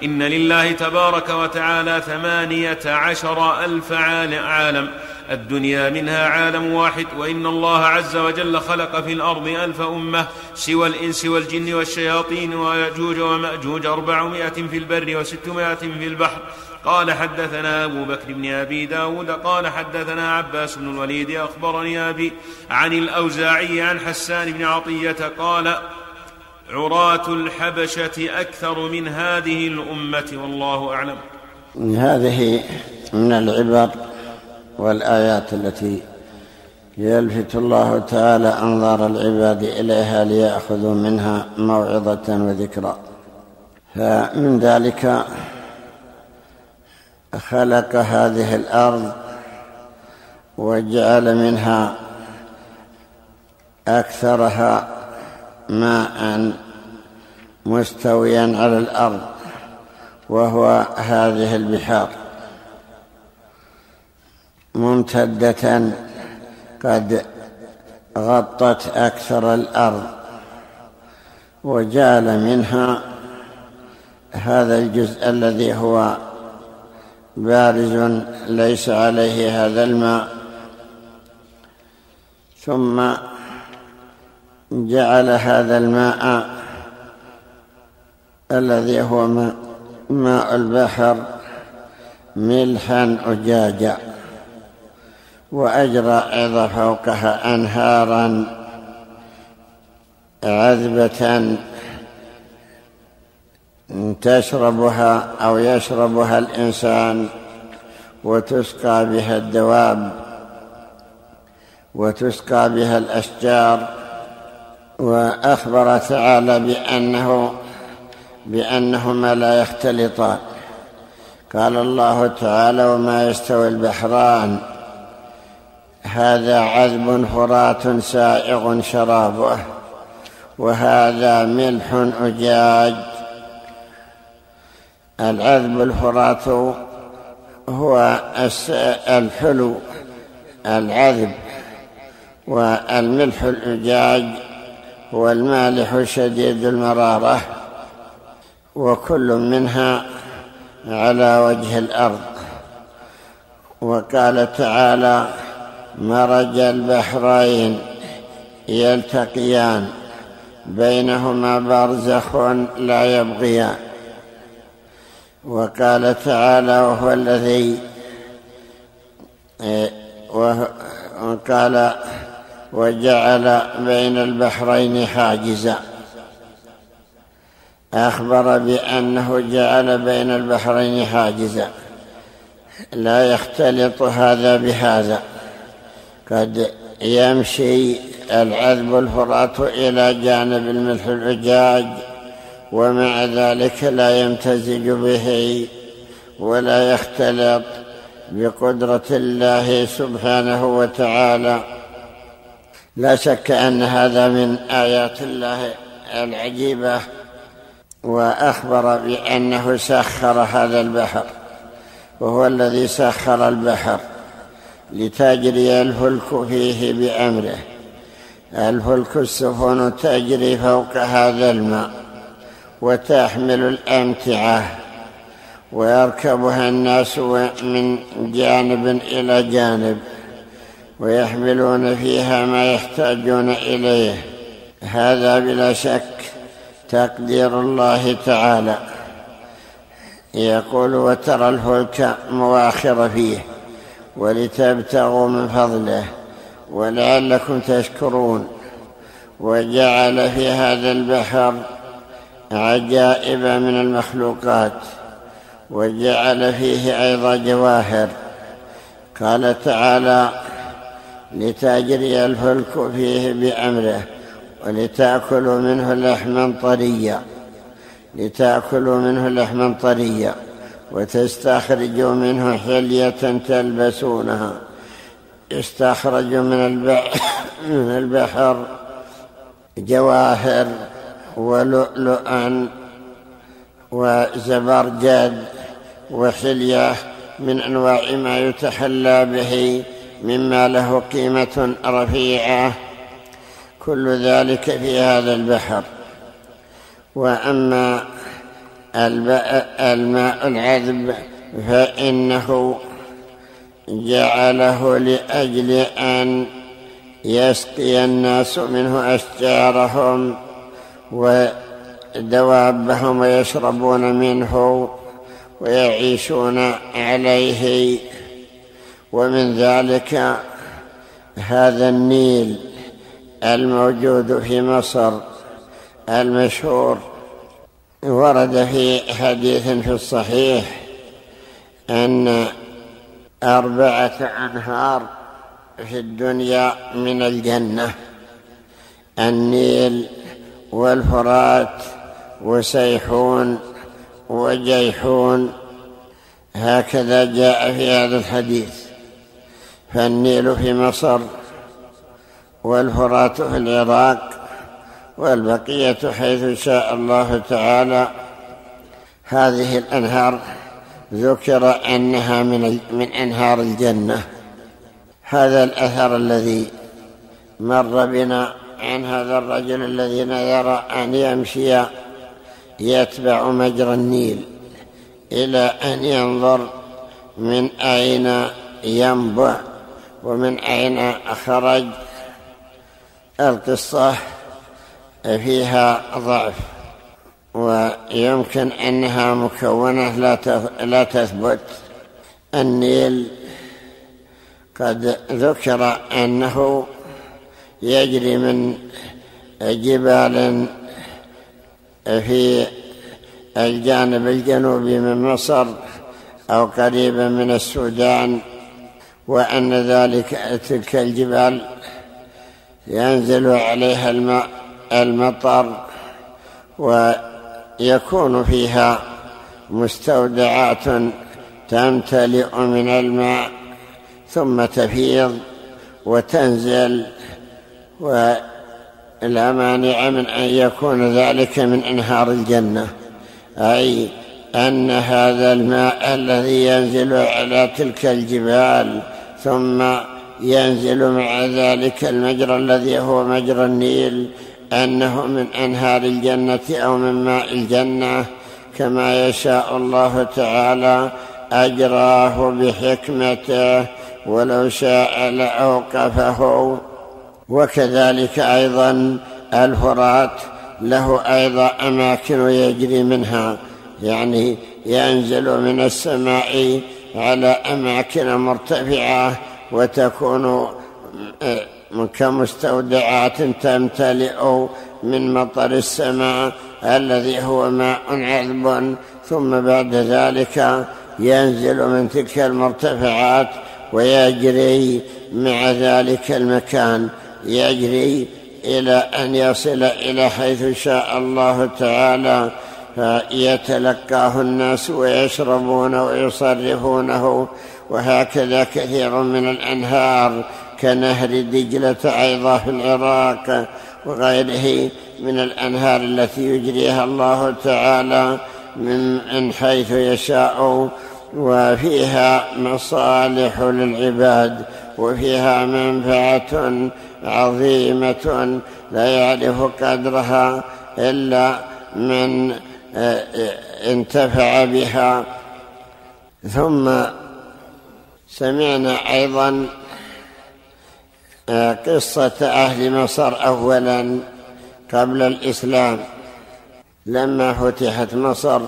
إن لله تبارك وتعالى ثمانية عشر ألف عالم. الدنيا منها عالم واحد وإن الله عز وجل خلق في الأرض ألف أمة سوى الإنس والجن والشياطين ويأجوج ومأجوج أربعمائة في البر وستمائة في البحر. قال حدثنا أبو بكر بن أبي داود قال حدثنا عباس بن الوليد أخبرني أبي عن الأوزاعي عن حسان بن عطية قال عراة الحبشة أكثر من هذه الأمة والله أعلم. هذه من العبر والآيات التي يلفت الله تعالى أنظار العباد إليها ليأخذوا منها موعظة وذكرى. فمن ذلك خلق هذه الأرض وجعل منها أكثرها ماء مستويا على الأرض وهو هذه البحار. ممتدة قد غطت أكثر الأرض وجعل منها هذا الجزء الذي هو بارز ليس عليه هذا الماء. ثم جعل هذا الماء الذي هو ماء البحر ملحا أجاجا وأجرى فوقها أنهارا عذبة تشربها أو يشربها الإنسان وتسقى بها الدواب وتسقى بها الأشجار. وأخبر تعالى بأنه بأنهما لا يختلطان. قال الله تعالى وما يستوي البحران هذا عذب فرات سائغ شرابه وهذا ملح أجاج. العذب الفرات هو الحلو العذب والملح الأجاج هو المالح شديد المرارة وكل منها على وجه الأرض. وقال تعالى مرج البحرين يلتقيان بينهما برزخ لا يبغيان. وقال تعالى وهو الذي وقال وجعل بين البحرين حاجزا. أخبر بأنه جعل بين البحرين حاجزا. لا يختلط هذا بهذا. قد يمشي العذب الفرات إلى جانب الملح العجاج ومع ذلك لا يمتزج به ولا يختلط بقدرة الله سبحانه وتعالى. لا شك أن هذا من آيات الله العجيبة وأخبر بأنه سخر هذا البحر وهو الذي سخر البحر لتجري الفلك فيه بأمره. الفلك السفن تجري فوق هذا الماء وتحمل الأمتعة ويركبها الناس من جانب إلى جانب. ويحملون فيها ما يحتاجون إليه. هذا بلا شك تقدير الله تعالى. يقول وترى الفلك مواخر فيه ولتبتغوا من فضله ولعلكم تشكرون. وجعل في هذا البحر عجائب من المخلوقات وجعل فيه أيضا جواهر. قال تعالى لتجري الفلك فيه بأمره ولتاكلوا منه لحما طريا. لتاكلوا منه لحما طريا وتستخرجوا منه حلية تلبسونها. يستخرج من من البحر جواهر ولؤلؤا وزبرجد وحلية من أنواع ما يتحلى به مما له قيمة رفيعة. كل ذلك في هذا البحر. وأما الماء العذب فإنه جعله لأجل أن يسقي الناس منه أشجارهم ودوابهم ويشربون منه ويعيشون عليه. ومن ذلك هذا النيل الموجود في مصر المشهور. ورد في حديث في الصحيح أن أربعة أنهار في الدنيا من الجنة النيل والفرات وسيحون وجيحون. هكذا جاء في هذا الحديث. فالنيل في مصر والفرات في العراق والبقية حيث شاء الله تعالى. هذه الأنهار ذكر أنها من من أنهار الجنة. هذا الأثر الذي مر بنا عن هذا الرجل الذي نذر أن يمشي يتبع مجرى النيل إلى أن ينظر من أين ينبع. ومن أين خرج القصة فيها ضعف ويمكن أنها مكونة لا تثبت. النيل قد ذكر أنه يجري من جبال في الجانب الجنوبي من مصر أو قريبا من السودان. وأن ذلك تلك الجبال ينزل عليها الماء المطر ويكون فيها مستودعات تمتلئ من الماء ثم تفيض وتنزل ولا مانع من أن يكون ذلك من أنهار الجنة. أي أن هذا الماء الذي ينزل على تلك الجبال ثم ينزل مع ذلك المجرى الذي هو مجرى النيل أنه من أنهار الجنة أو من ماء الجنة. كما يشاء الله تعالى أجراه بحكمته ولو شاء لأوقفه. وكذلك أيضا الفرات له أيضا أماكن يجري منها يعني ينزل من السماء على أماكن مرتفعة وتكون آه، كمستودعات تمتلئ من مطر السماء الذي هو ماء عذب. ثم بعد ذلك ينزل من تلك المرتفعات ويجري مع ذلك المكان. يجري إلى أن يصل إلى حيث شاء الله تعالى. فيتلقاه الناس ويشربون ويصرفونه وهكذا كثير من الأنهار كنهر دجلة أيضا في العراق وغيره من الأنهار التي يجريها الله تعالى من حيث يشاء وفيها مصالح للعباد وفيها منفعة عظيمة لا يعرف قدرها إلا من انتفع بها. ثم سمعنا أيضا آه، قصة أهل مصر اولا قبل الإسلام. لما فتحت مصر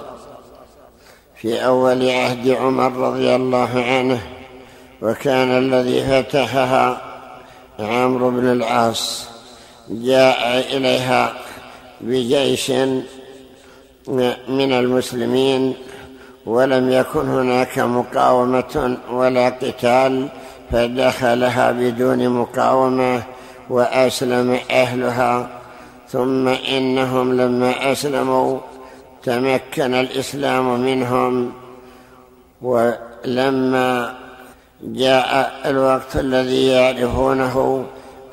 في أول عهد عمر رضي الله عنه وكان الذي فتحها عمرو بن العاص جاء إليها بجيش من المسلمين ولم يكن هناك مقاومة ولا قتال فدخلها بدون مقاومة وأسلم أهلها. ثم إنهم لما أسلموا تمكن الإسلام منهم. ولما جاء الوقت الذي يعرفونه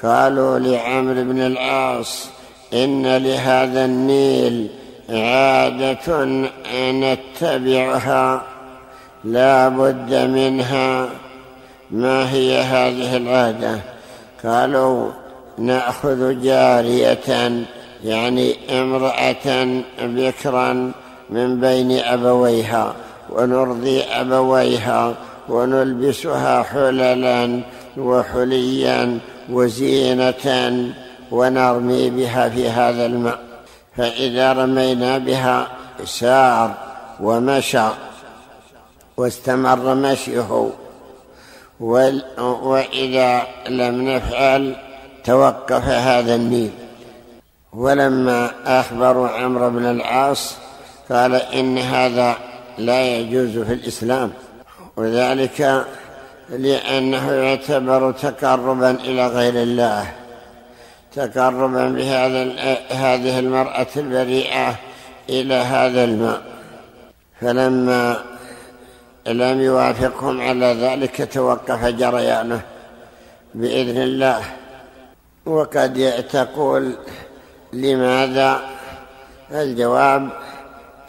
قالوا لعمرو بن العاص إن لهذا النيل عادة نتبعها لا بد منها. ما هي هذه العادة؟ قالوا نأخذ جارية يعني امرأة بكرا من بين أبويها ونرضي أبويها ونلبسها حللا وحليا وزينة ونرمي بها في هذا الماء. فإذا رمينا بها سار ومشى واستمر مشيه. وإذا لم نفعل توقف هذا النيل. ولما اخبروا عمرو بن العاص قال إن هذا لا يجوز في الإسلام. وذلك لأنه يعتبر تقربا إلى غير الله. تقربا بهذا هذه المرأة البريئة إلى هذا الماء. فلما لم يوافقهم على ذلك توقف جريانه بإذن الله. وقد تقول لماذا؟ الجواب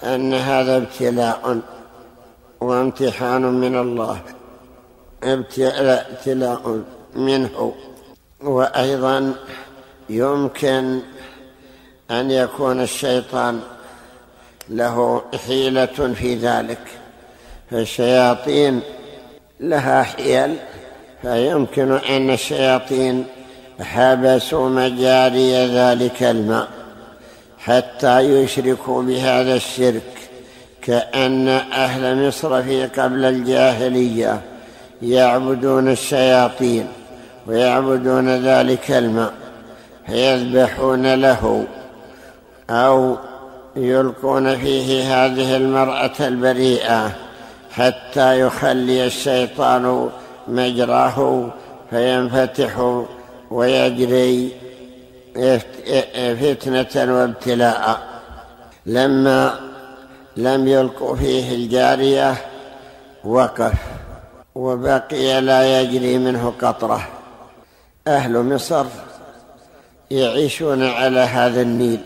أن هذا ابتلاء وامتحان من الله. ابتلاء منه. وأيضا يمكن أن يكون الشيطان له حيلة في ذلك فالشياطين لها حيل فيمكن أن الشياطين حبسوا مجاري ذلك الماء حتى يشركوا بهذا الشرك كأن أهل مصر في قبل الجاهلية يعبدون الشياطين ويعبدون ذلك الماء. فيذبحون له أو يلقون فيه هذه المرأة البريئة حتى يخلي الشيطان مجراه فينفتح ويجري فتنة وابتلاء. لما لم يلقوا فيه الجارية وقف وبقي لا يجري منه قطرة. أهل مصر يعيشون على هذا النيل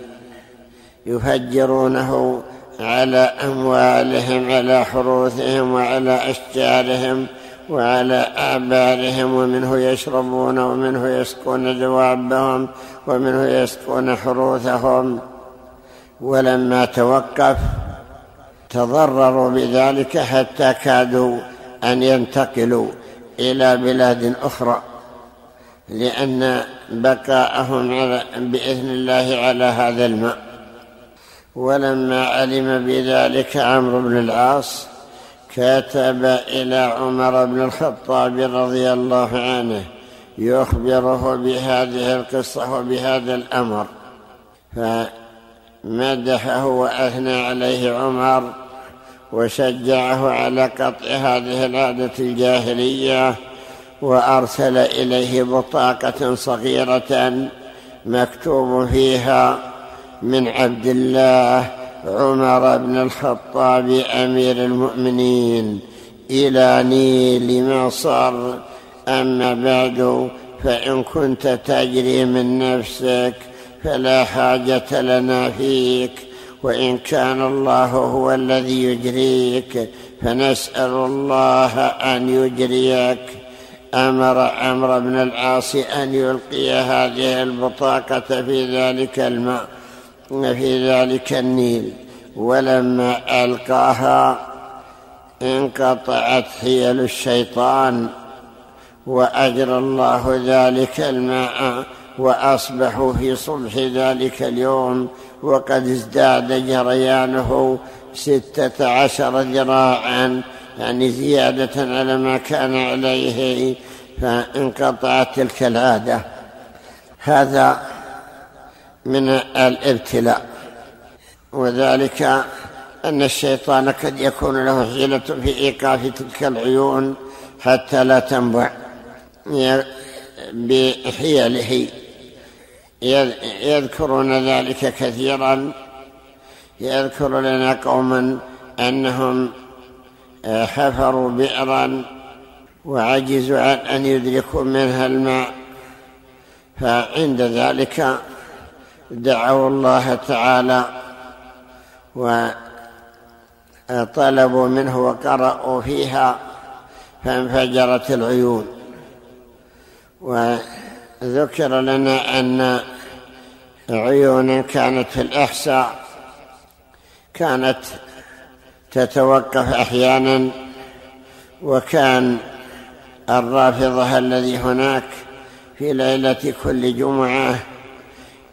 يفجرونه على أموالهم على حروثهم وعلى أشجارهم وعلى آبارهم ومنه يشربون ومنه يسقون دوابهم ومنه يسقون حروثهم. ولما توقف تضرروا بذلك حتى كادوا أن ينتقلوا إلى بلاد أخرى لأن بقاءهم بإذن الله على هذا الماء. ولما علم بذلك عمرو بن العاص كتب إلى عمر بن الخطاب رضي الله عنه يخبره بهذه القصة وبهذا الأمر. فمدحه وأثنى عليه عمر وشجعه على قطع هذه العادة الجاهلية وأرسل إليه بطاقة صغيرة مكتوب فيها من عبد الله عمر بن الخطاب أمير المؤمنين إلى نيل مصر. أما بعد فإن كنت تجري من نفسك فلا حاجة لنا فيك. وإن كان الله هو الذي يجريك فنسأل الله أن يجريك. أمر عمرو بن العاص أن يلقي هذه البطاقة في ذلك الماء في ذلك النيل. ولما ألقاها انقطعت حيل الشيطان وأجرى الله ذلك الماء وأصبحوا في صبح ذلك اليوم وقد ازداد جريانه ستة عشر ذراعا. يعني زيادة على ما كان عليه فانقطعت تلك العادة. هذا من الابتلاء. وذلك أن الشيطان قد يكون له حيلة في إيقاف تلك العيون حتى لا تنبع بحيله. يذكرون ذلك كثيرا. يذكر لنا قوما أنهم حفروا بئرا وعجزوا عن أن يدركوا منها الماء. فعند ذلك دعوا الله تعالى وطلبوا منه وقرأوا فيها فانفجرت العيون. وذكر لنا أن عيونا كانت في الإحساء كانت تتوقف أحيانا وكان الرافضة الذي هناك في ليلة كل جمعة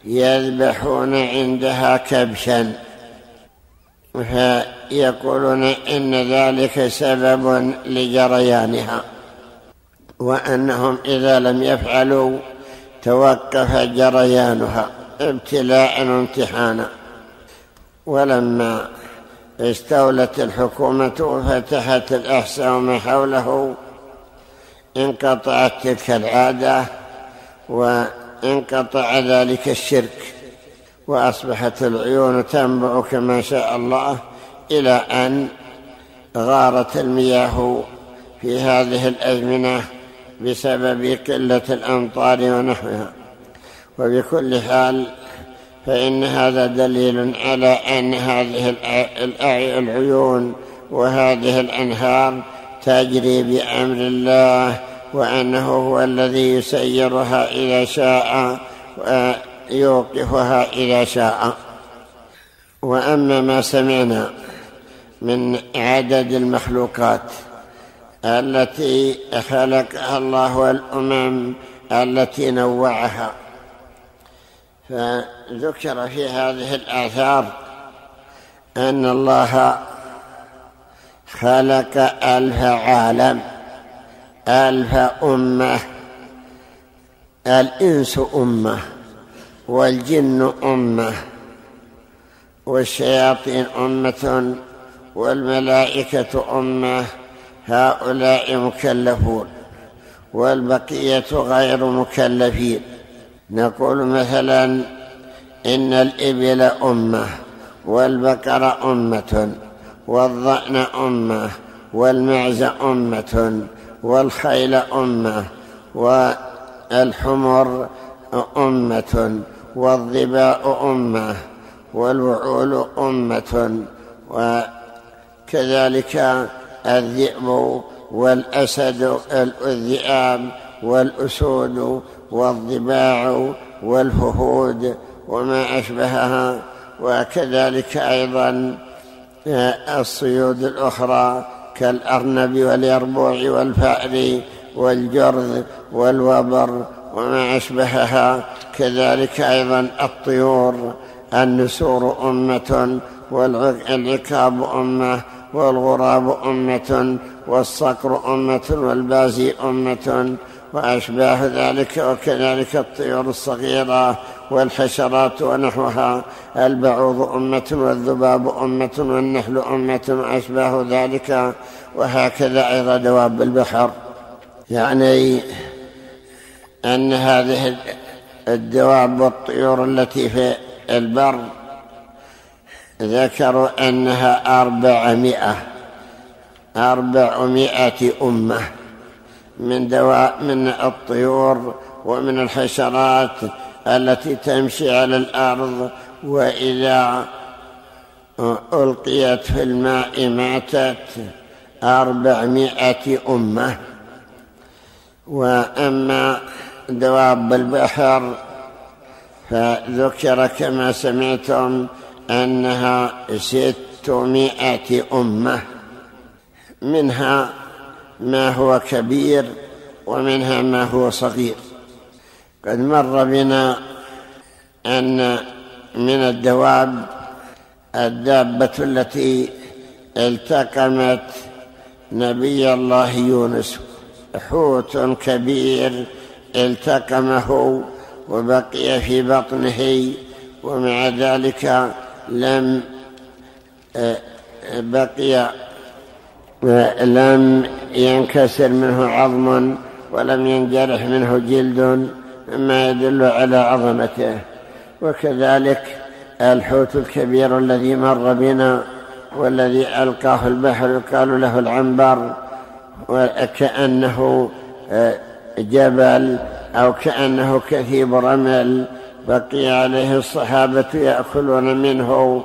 يذبحون عندها كبشا. فيقولون إن ذلك سبب لجريانها. وأنهم إذا لم يفعلوا توقف جريانها ابتلاء وامتحانا. ولما استولت الحكومة وفتحت الأحساء وما حوله انقطعت تلك العادة وانقطع ذلك الشرك وأصبحت العيون تنبع كما شاء الله إلى أن غارت المياه في هذه الأزمنة بسبب قلة الأمطار ونحوها. وبكل حال فإن هذا دليل على أن هذه العيون وهذه الأنهار تجري بأمر الله وأنه هو الذي يسيرها إذا شاء ويوقفها إذا شاء. وأما ما سمعنا من عدد المخلوقات التي خلقها الله والأمم التي نوعها. فذكر في هذه الآثار أن الله خلق ألف عالم ألف أمة الإنس أمة والجن أمة والشياطين أمة والملائكة أمة هؤلاء مكلفون والبقية غير مكلفين. نقول مثلا إن الإبل أمة والبقر أمة والضأن أمة والمعز أمة والخيل أمة والحمر أمة والظباء أمة والوعول أمة وكذلك الذئب والأسد الذئاب والأسود والضباع والفهود وما أشبهها وكذلك أيضا الصيود الأخرى كالأرنب واليربوع والفأر والجرذ والوبر وما أشبهها. كذلك أيضا الطيور النسور أمة والعقاب أمة والغراب أمة والصقر أمة والبازي أمة وأشباه ذلك وكذلك الطيور الصغيرة والحشرات ونحوها. البعوض أمة والذباب أمة والنحل أمة وأشباه ذلك. وهكذا أيضا دواب البحر. يعني أن هذه الدواب والطيور التي في البر ذكروا أنها أربعمائة أربعمائة أمة. من دواء من الطيور ومن الحشرات التي تمشي على الأرض وإذا ألقيت في الماء ماتت أربعمائة أمة. وأما دواب البحر فذكر كما سمعتم أنها ستمائة أمة منها ما هو كبير ومنها ما هو صغير. قد مر بنا أن من الدواب الدابة التي التقمت نبي الله يونس. حوت كبير التقمه وبقي في بطنه ومع ذلك لم آه، بقي لم ينكسر منه عظم ولم ينجرح منه جلد مما يدل على عظمته. وكذلك الحوت الكبير الذي مر بنا والذي ألقاه البحر يقال له العنبر وكأنه آه، جبل أو كأنه كثيب رمل بقي عليه الصحابة يأكلون منه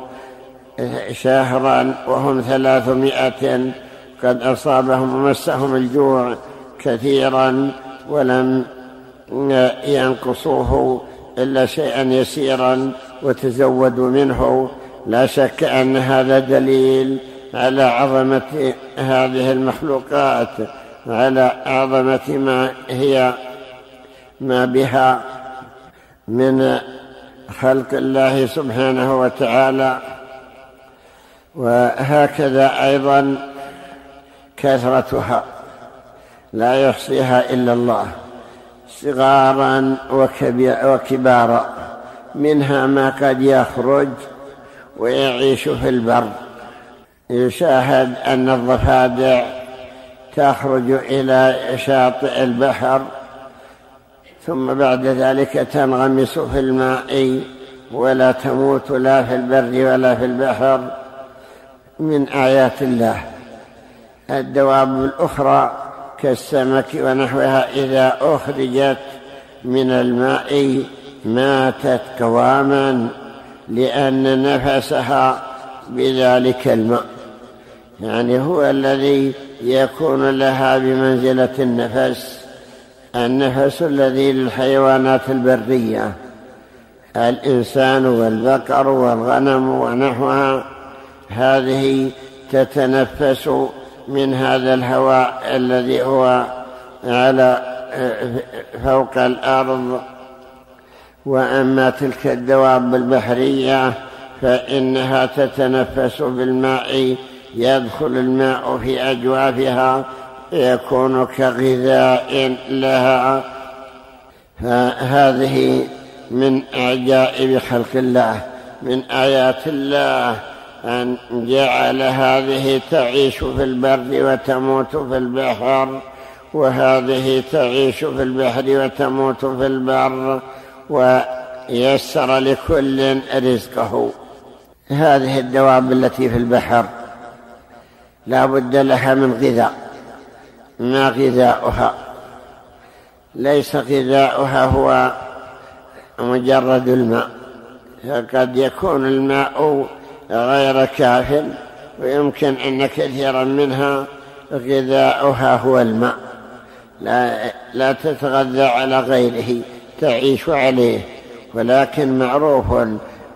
شهرا وهم ثلاثمائة قد أصابهم ومسهم الجوع كثيرا ولم ينقصوه إلا شيئا يسيرا وتزودوا منه. لا شك أن هذا دليل على عظمة هذه المخلوقات على عظمة ما هي ما بها من خلق الله سبحانه وتعالى. وهكذا أيضا كثرتها لا يحصيها إلا الله صغارا وكبارا منها ما قد يخرج ويعيش في البر. يشاهد أن الضفادع تخرج إلى شاطئ البحر ثم بعد ذلك تنغمس في الماء ولا تموت لا في البر ولا في البحر من آيات الله. الدواب الأخرى كالسمك ونحوها إذا أخرجت من الماء ماتت قواما لأن نفسها بذلك الماء. يعني هو الذي يكون لها بمنزلة النفس النفس الذي للحيوانات البرية الإنسان والبقر والغنم ونحوها هذه تتنفس من هذا الهواء الذي هو على فوق الأرض. وأما تلك الدواب البحرية فإنها تتنفس بالماء يدخل الماء في أجوافها يكون كغذاء لها. فهذه من عجائب خلق الله من آيات الله. أن جعل هذه تعيش في البر وتموت في البحر وهذه تعيش في البحر وتموت في البر ويسر لكل رزقه. هذه الدواب التي في البحر لا بد لها من غذاء. ما غذاؤها؟ ليس غذاؤها هو مجرد الماء. فقد يكون الماء غير كاف ويمكن أن كثيرا منها غذاؤها هو الماء. لا, لا تتغذى على غيره تعيش عليه. ولكن معروف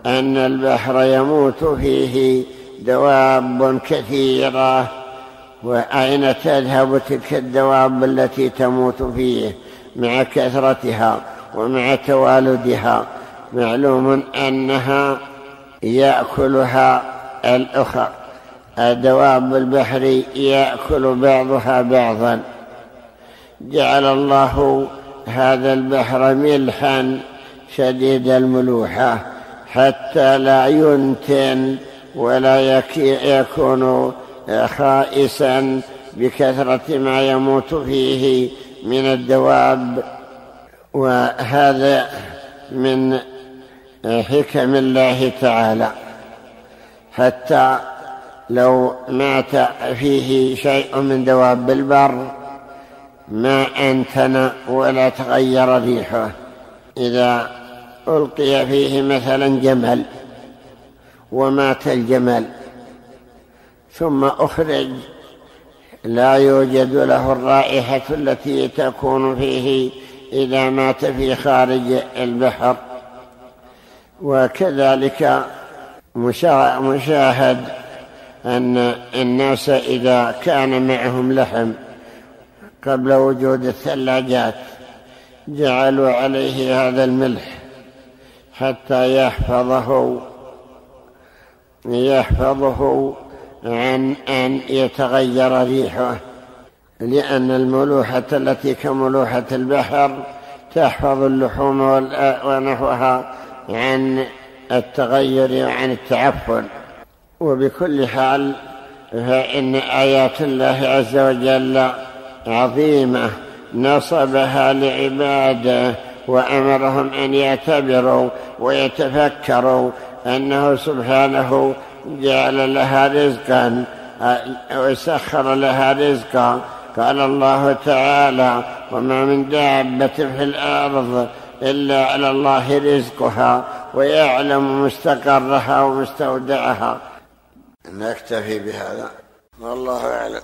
أن البحر يموت فيه دواب كثيرة. وأين تذهب تلك الدواب التي تموت فيه؟ مع كثرتها ومع توالدها. معلوم أنها يأكلها الأخر دواب البحر يأكل بعضها بعضا. جعل الله هذا البحر ملحا شديد الملوحة حتى لا ينتن ولا يكون خائسا بكثرة ما يموت فيه من الدواب. وهذا من حكم الله تعالى. حتى لو مات فيه شيء من دواب البر ما أنتن ولا تغير ريحه. إذا ألقي فيه مثلا جمل ومات الجمل ثم أخرج لا يوجد له الرائحة التي تكون فيه إذا مات في خارج البحر. وكذلك مشاهد أن الناس إذا كان معهم لحم قبل وجود الثلاجات جعلوا عليه هذا الملح حتى يحفظه يحفظه عن أن يتغير ريحه لأن الملوحة التي كملوحة البحر تحفظ اللحوم ونحوها عن التغير وعن التعفن. وبكل حال فإن آيات الله عز وجل عظيمة نصبها لعباده وأمرهم أن يعتبروا ويتفكروا أنه سبحانه جعل لها رزقا وسخر لها رزقا. قال الله تعالى وما من دابة في الأرض إلا على الله رزقها ويعلم مستقرها ومستودعها. نكتفي بهذا. والله أعلم.